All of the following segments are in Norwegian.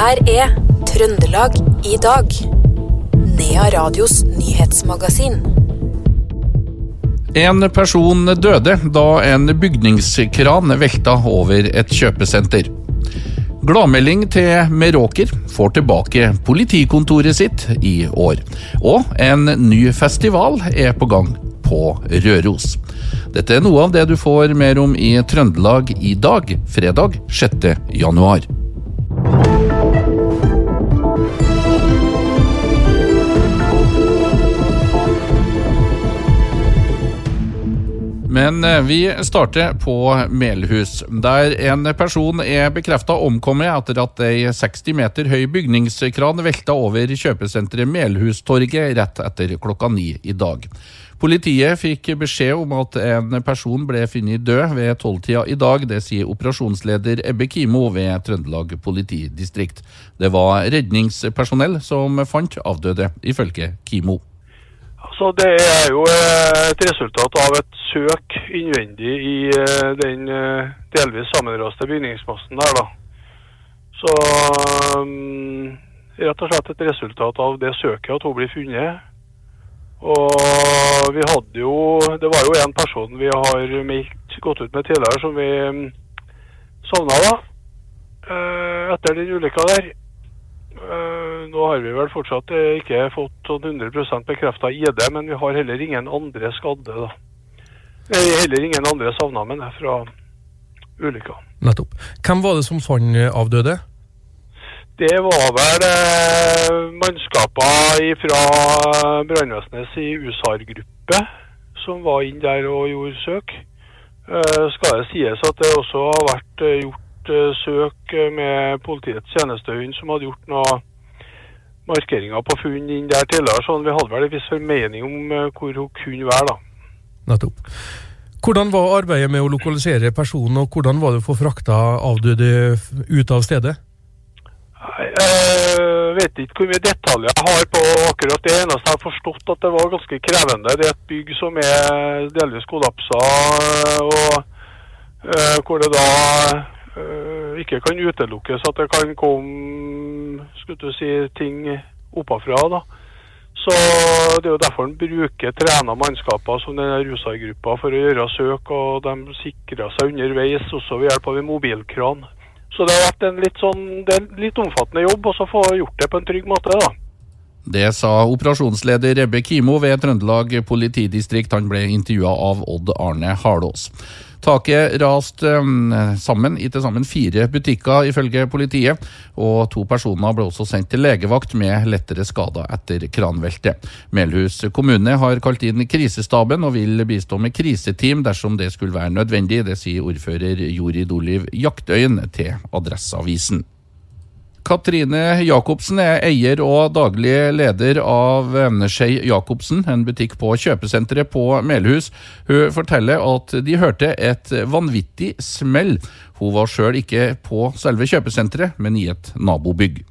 her er Trøndelag i dag. Nea Radios nyhetsmagasin. En person døde da en bygningskran velta over et kjøpesenter. Gladmelding til Meråker får tilbake politikontoret sitt i år. Og en ny festival er på gang på Røros. Dette er noe av det du får mer om i Trøndelag i dag, fredag 6. januar. Men eh, vi starter på Melhus, der en person er bekrefta omkommet etter at ei 60 meter høy bygningskran velta over kjøpesenteret Melhustorget rett etter klokka ni i dag. Politiet fikk beskjed om at en person ble funnet død ved tolvtida i dag. Det sier operasjonsleder Ebbe Kimo ved Trøndelag politidistrikt. Det var redningspersonell som fant avdøde, ifølge Kimo. Så Det er jo eh, et resultat av et søk innvendig i eh, den eh, delvis sammenraste bygningsmassen der. da. Så rett og slett et resultat av det søket at hun blir funnet. Og vi hadde jo Det var jo en person vi har meldt, gått ut med tidligere som vi um, savna da. Etter den ulykka der. Uh, nå har vi vel fortsatt uh, ikke fått 100% sånn bekrefta ID, men vi har heller ingen andre skadde. da. Heller ingen andre savna, men er fra ulykka. Nettopp. Hvem var det som fant avdøde? Det var vel eh, mannskaper fra brannvesenets USAR-gruppe som var inn der og gjorde søk. skal det sies at det også har vært gjort Eh, søk med politiets tjenestehund som hadde gjort noen markeringer på funn inn der tidligere. sånn Vi hadde vel en viss formening om eh, hvor hun kunne være. da. Nettopp. Hvordan var arbeidet med å lokalisere personen, og hvordan var det å få frakta avdøde ut av stedet? Jeg eh, vet ikke hvor mye detaljer jeg har på akkurat det. eneste jeg har forstått at det var ganske krevende. Det er et bygg som er delvis kollapsa, og hvor det da ikke kan utelukkes at det kan komme du si, ting oppafra. da. Så Det er jo derfor en bruker trena mannskaper som denne rusargruppa for å gjøre søk. og De sikrer seg underveis også ved hjelp av en mobilkran. Så det har vært en litt, sånn, en litt omfattende jobb å få gjort det på en trygg måte. da. Det sa operasjonsleder Rebbe Kimo ved Trøndelag politidistrikt. Han ble intervjua av Odd Arne Harlås. Taket rast sammen i til sammen fire butikker, ifølge politiet. Og to personer ble også sendt til legevakt med lettere skader etter kranveltet. Melhus kommune har kalt inn krisestaben og vil bistå med kriseteam dersom det skulle være nødvendig. Det sier ordfører Jorid Oliv Jaktøyen til Adresseavisen. Katrine Jacobsen er eier og daglig leder av Skei Jacobsen, en butikk på kjøpesenteret på Melhus. Hun forteller at de hørte et vanvittig smell. Hun var sjøl ikke på selve kjøpesenteret, men i et nabobygg.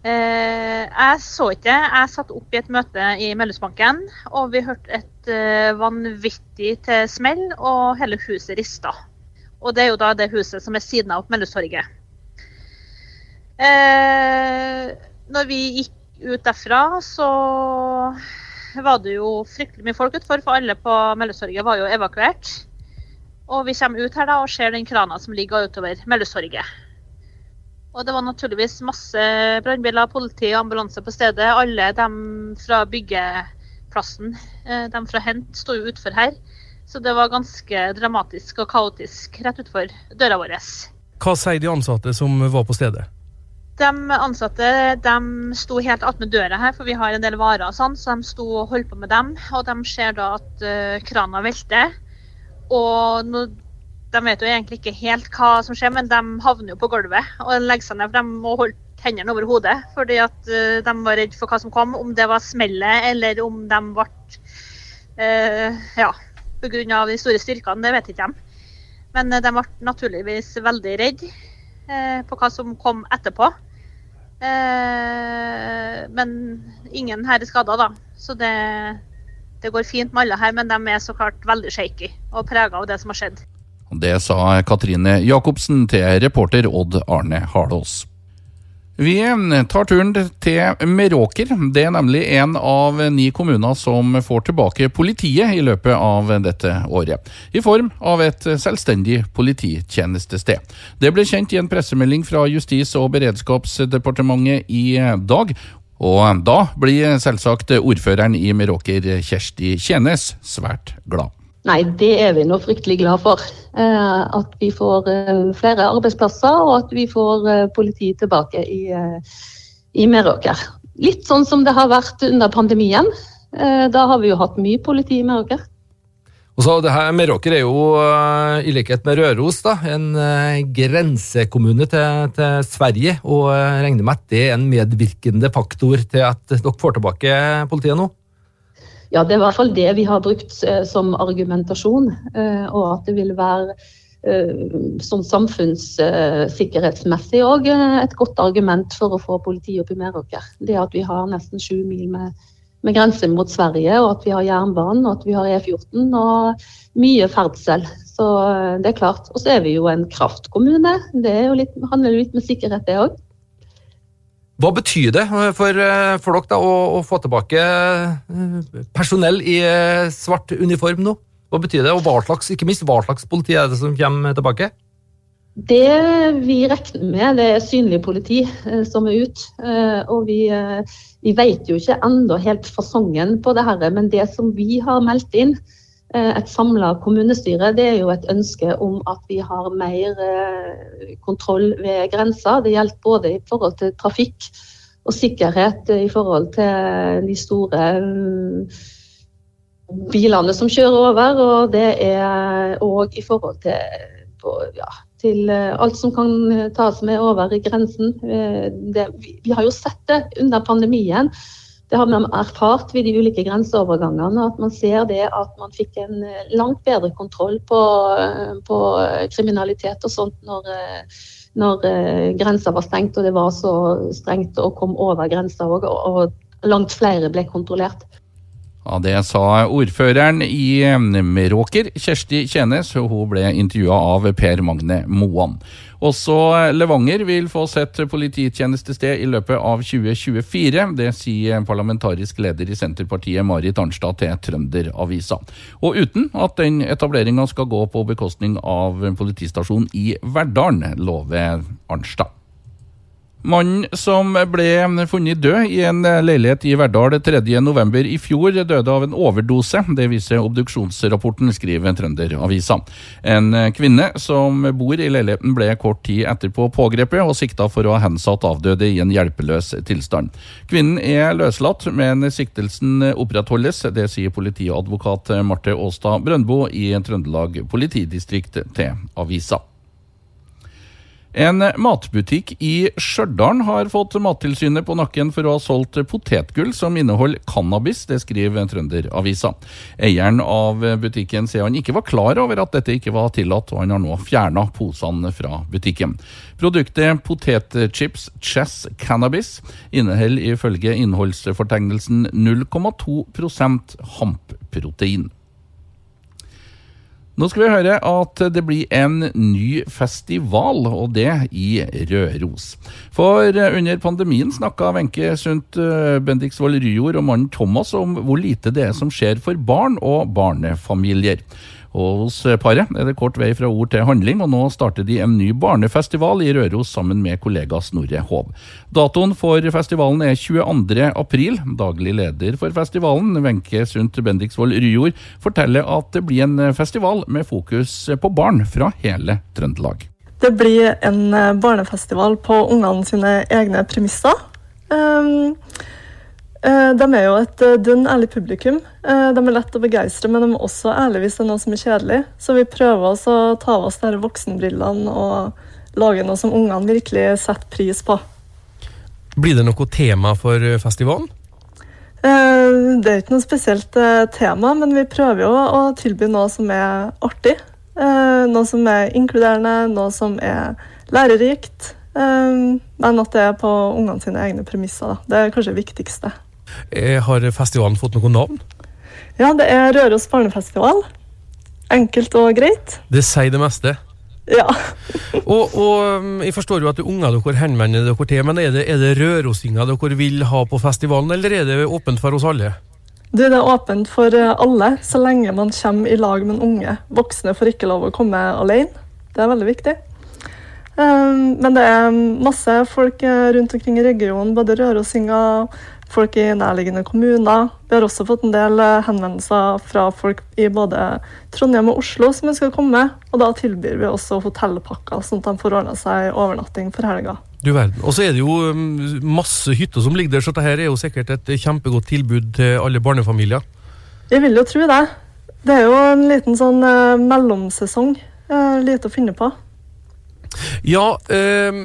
Eh, jeg så ikke Jeg satt opp i et møte i Melhusbanken, og vi hørte et eh, vanvittig til smell, og hele huset rista. Og det er jo da det huset som er siden av Melhustorget. Eh, når vi gikk ut derfra, så var det jo fryktelig mye folk utenfor, for alle på Melløstorget var jo evakuert. Og vi kommer ut her da og ser den krana som ligger utover Melløstorget. Og det var naturligvis masse brannbiler, politi og ambulanse på stedet. Alle de fra byggeplassen, eh, de fra Hent, sto jo utfor her. Så det var ganske dramatisk og kaotisk rett utfor døra vår. Hva sier de ansatte som var på stedet? De ansatte de sto helt attmed døra her, for vi har en del varer og sånn, så de sto og holdt på med dem. Og de ser da at uh, krana velter. Og no, de vet jo egentlig ikke helt hva som skjer, men de havner jo på gulvet og legger seg ned. For de må holde hendene over hodet fordi at uh, de var redd for hva som kom. Om det var smellet eller om de ble uh, Ja, pga. de store styrkene, det vet ikke de. Men de ble naturligvis veldig redd på hva som kom etterpå. Eh, men ingen her er skada, da. Så det, det, går fint med alle her, men de er så klart veldig shaky og prega av det som har skjedd. Det sa Katrine Jacobsen til reporter Odd Arne Harlås. Vi tar turen til Meråker. Det er nemlig en av ni kommuner som får tilbake politiet i løpet av dette året. I form av et selvstendig polititjenestested. Det ble kjent i en pressemelding fra Justis- og beredskapsdepartementet i dag. Og da blir selvsagt ordføreren i Meråker, Kjersti Tjenes, svært glad. Nei, det er vi nå fryktelig glad for. Eh, at vi får eh, flere arbeidsplasser, og at vi får eh, politiet tilbake i, i Meråker. Litt sånn som det har vært under pandemien. Da har vi jo hatt mye politi i Meråker. Og så det her, Meråker er jo, i likhet med Røros, da, en grensekommune til, til Sverige. Og regner med at det er en medvirkende faktor til at dere får tilbake politiet nå? Ja, det er i hvert fall det vi har brukt eh, som argumentasjon. Eh, og at det vil være eh, sånn samfunnssikkerhetsmessig òg et godt argument for å få politiet opp i Meråker. Det at vi har nesten sju mil med, med grense mot Sverige, og at vi har jernbanen og at vi har E14 og mye ferdsel. Så det er klart. Og så er vi jo en kraftkommune. Det litt, handler litt med sikkerhet, det òg. Hva betyr det for, eh, for dere da, å, å, få tilbake eh, personell i eh, svart uniform nå? Hva betyr det, og hva slags, ikke minst hva slags politi er det som kommer tilbake? Det vi regner med, det er synlig politi eh, som er ute. Eh, og vi, eh, vi, vet jo ikke ennå helt fasongen på det her, men det som vi har meldt inn, et samla kommunestyre, det er jo et ønske om at vi har mer kontroll ved grensa. Det gjelder både i forhold til trafikk og sikkerhet i forhold til de store bilene som kjører over. Og det er òg i forhold til, ja, til alt som kan tas med over grensen. Det, vi har jo sett det under pandemien det har man erfart ved de ulike grenseovergangene. At man ser det at man fikk en eh, langt bedre kontroll på, eh, på kriminalitet og sånt når, eh, når grensa var stengt og det var så strengt å komme over grensa òg. Og langt flere ble kontrollert. Ja, Det sa ordføreren i Meråker, Kjersti Kjenes. Hun ble intervjua av Per Magne Moan. Også Levanger vil få sett polititjenestested i løpet av 2024. Det sier parlamentarisk leder i Senterpartiet Marit Arnstad til Trønderavisa. Og uten at den etableringa skal gå på bekostning av politistasjonen i Verdalen, lover Arnstad. Mannen som ble funnet død i en leilighet i Verdal 3.11. i fjor, døde av en overdose. Det viser obduksjonsrapporten, skriver Trønderavisa. En kvinne som bor i leiligheten ble kort tid etterpå pågrepet og sikta for å ha hensatt avdøde i en hjelpeløs tilstand. Kvinnen er løslatt, men siktelsen opprettholdes. Det sier politiadvokat Marte Aastad Brøndbo i Trøndelag politidistrikt til avisa. En matbutikk i Stjørdal har fått Mattilsynet på nakken for å ha solgt potetgull som inneholder cannabis, det skriver Trønderavisa. Eieren av butikken sier han ikke var klar over at dette ikke var tillatt, og han har nå fjerna posene fra butikken. Produktet potetchips Chess Cannabis inneholder ifølge innholdsfortegnelsen 0,2% hampprotein. Nå skal vi høre at det blir en ny festival, og det i Røros. For under pandemien snakka Wenche Sundt eh, Bendiksvold Ryjord og mannen Thomas om hvor lite det er som skjer for barn og barnefamilier. Og hos paret er det kort vei fra ord til handling, og nå starter de en ny barnefestival i Røros sammen med kollega Snorre Hov. Datoen for festivalen er 22. april. Daglig leder for festivalen, Wenche Sundt Bendiksvold Ryjord, forteller at det blir en festival med fokus på barn fra hele Trøndelag. Det blir en barnefestival på ungene sine egne premisser. Um, Eh, de er jo et eh, dønn ærlig publikum. Eh, de er lett å begeistre, men de er også ærlige hvis det er noe som er kjedelig. Så vi prøver oss å ta av oss de voksenbrillene og lage noe som ungene virkelig setter pris på. Blir det noe tema for festivalen? Det er ikke noe spesielt tema, men vi prøver jo å tilby noe som er artig. Noe som er inkluderende, noe som er lærerikt. Men at det er på ungene sine egne premisser. Det er kanskje det viktigste. Eh, har festivalen fått noe navn? Ja, det er Røros barnefestival. Enkelt og greit. Det sier det meste. Ja. Og, og um, jeg forstår jo at er unger dere henvender dere til, men er det, er det rørosinger dere vil ha på festivalen, eller er det åpent for oss alle? Du, det er åpent for eh, alle, så lenge man kommer i lag med en unge. Voksne får ikke lov å komme alene. Det er veldig viktig. Um, men det er masse folk eh, rundt omkring i regionen, både rørosinger, folk i nærliggende kommuner. Vi har også fått en del eh, henvendelser fra folk i både Trondheim og Oslo som ønsker å komme. Og da tilbyr vi også hotellpakker, sånn at de får ordna seg overnatting for helga. Du verden. Og så er det jo um, masse hytter som ligger der, så dette er jo sikkert et kjempegodt tilbud til alle barnefamilier. Jeg vil jo tro det. Det er jo en liten sånn eh, mellomsesong. Eh, lite å finne på. Ja, eh,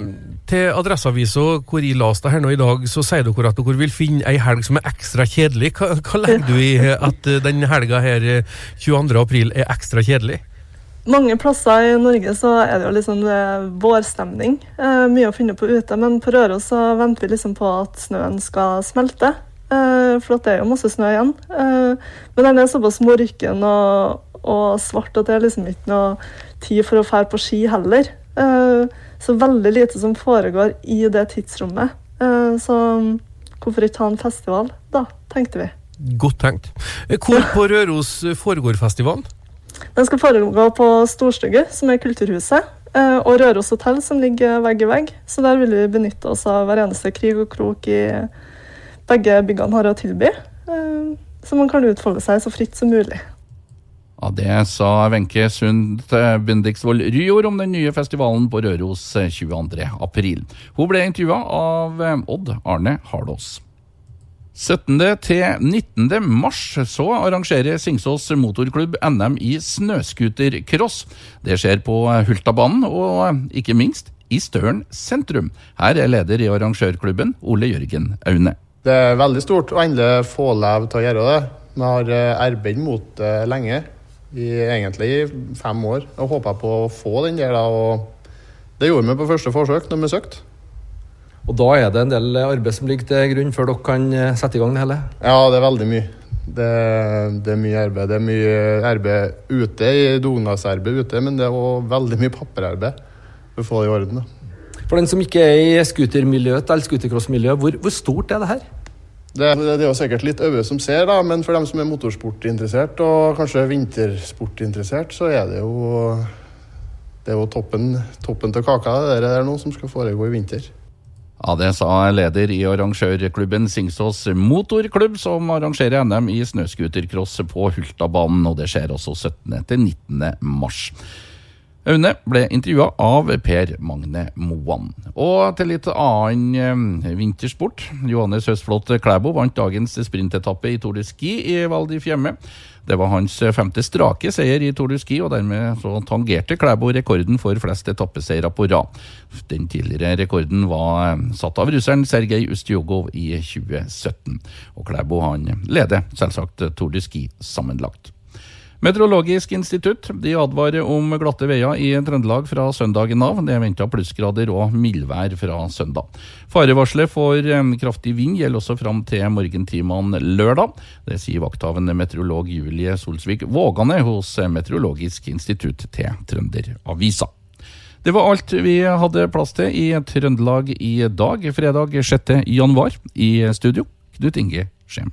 til Adresseavisa hvor jeg leste her nå i dag, så sier dere at dere vil finne ei helg som er ekstra kjedelig. Hva, hva legger du i at eh, den helga her eh, 22. april er ekstra kjedelig? Mange plasser i Norge så er det jo liksom eh, vårstemning. Eh, mye å finne på ute, men på Røros så venter vi liksom på at snøen skal smelte. Eh, for det er jo masse snø igjen. Eh, men den er såpass morken og, og svart at det er liksom ikke noe tid for å fære på ski heller. Eh, så veldig lite som foregår i det tidsrommet. Eh, så hvorfor ikke ha en festival, da, tenkte vi. Godt tenkt. Eh, Hvor på Røros foregår festivalen? Den skal foregå på Storstugget, som er Kulturhuset, eh, og Røros hotell, som ligger vegg i vegg. Så der vil vi benytte oss av hver eneste krig og krok i begge byggene har å tilby. Så man kan utfolde seg så fritt som mulig. Ja, Det sa Wenche Sund Bendiksvold Ryjord om den nye festivalen på Røros eh, 22. april. Hun ble intervjua av eh, Odd Arne Hardås. 17. til 19. mars så arrangerer Singsås motorklubb NM i snøscootercross. Det skjer på Hultabanen og ikke minst i Støren sentrum. Her er leder i arrangørklubben Ole Jørgen Aune. Det er veldig stort å endelig få lov til å gjøre det. Vi har eh, arbeidet mot det lenge, i, egentlig i fem år, og håpa på å få den der. da, og Det gjorde vi på første forsøk når vi søkte. Og da er det en del arbeid som ligger til grunn før dere kan eh, sette i gang det hele? Ja, det er veldig mye. Det, det er mye arbeid. Det er mye arbeid ute, i dugnadsarbeid ute, men det er òg veldig mye papirarbeid for å få det i orden. da. For den som ikke er i scootermiljøet, eller scootercrossmiljøet, hvor, hvor stort er det her? Det, det er jo sikkert litt øye som ser, da, men for dem som er motorsportinteressert og kanskje vintersportinteressert, så er det jo det er jo toppen, toppen til kaka det der nå som skal foregå i vinter. Ja, Det sa leder i arrangørklubben Singsås motorklubb, som arrangerer NM i snøscootercross på Hultabanen. og Det skjer også 17. til 19. mars. Aune ble intervjua av Per Magne Moan. Og til litt annen eh, vintersport. Johannes Høstflot Klæbo vant dagens sprintetappe i Tour de Ski i Val di Fiemme. Det var hans femte strake seier i Tour de Ski, og dermed så tangerte Klæbo rekorden for flest etappeseiere på rad. Den tidligere rekorden var eh, satt av russeren Sergej Ustjugov i 2017. Og Klæbo han leder selvsagt Tour de Ski sammenlagt. Meteorologisk institutt de advarer om glatte veier i Trøndelag fra søndagen av. Det er venta plussgrader og mildvær fra søndag. Farevarselet for eh, kraftig vind gjelder også fram til morgentimene lørdag. Det sier vakthavende meteorolog Julie Solsvik Vågane hos Meteorologisk institutt til Trønderavisa. Det var alt vi hadde plass til i Trøndelag i dag, fredag 6. januar. I studio, Knut Inge Skjem.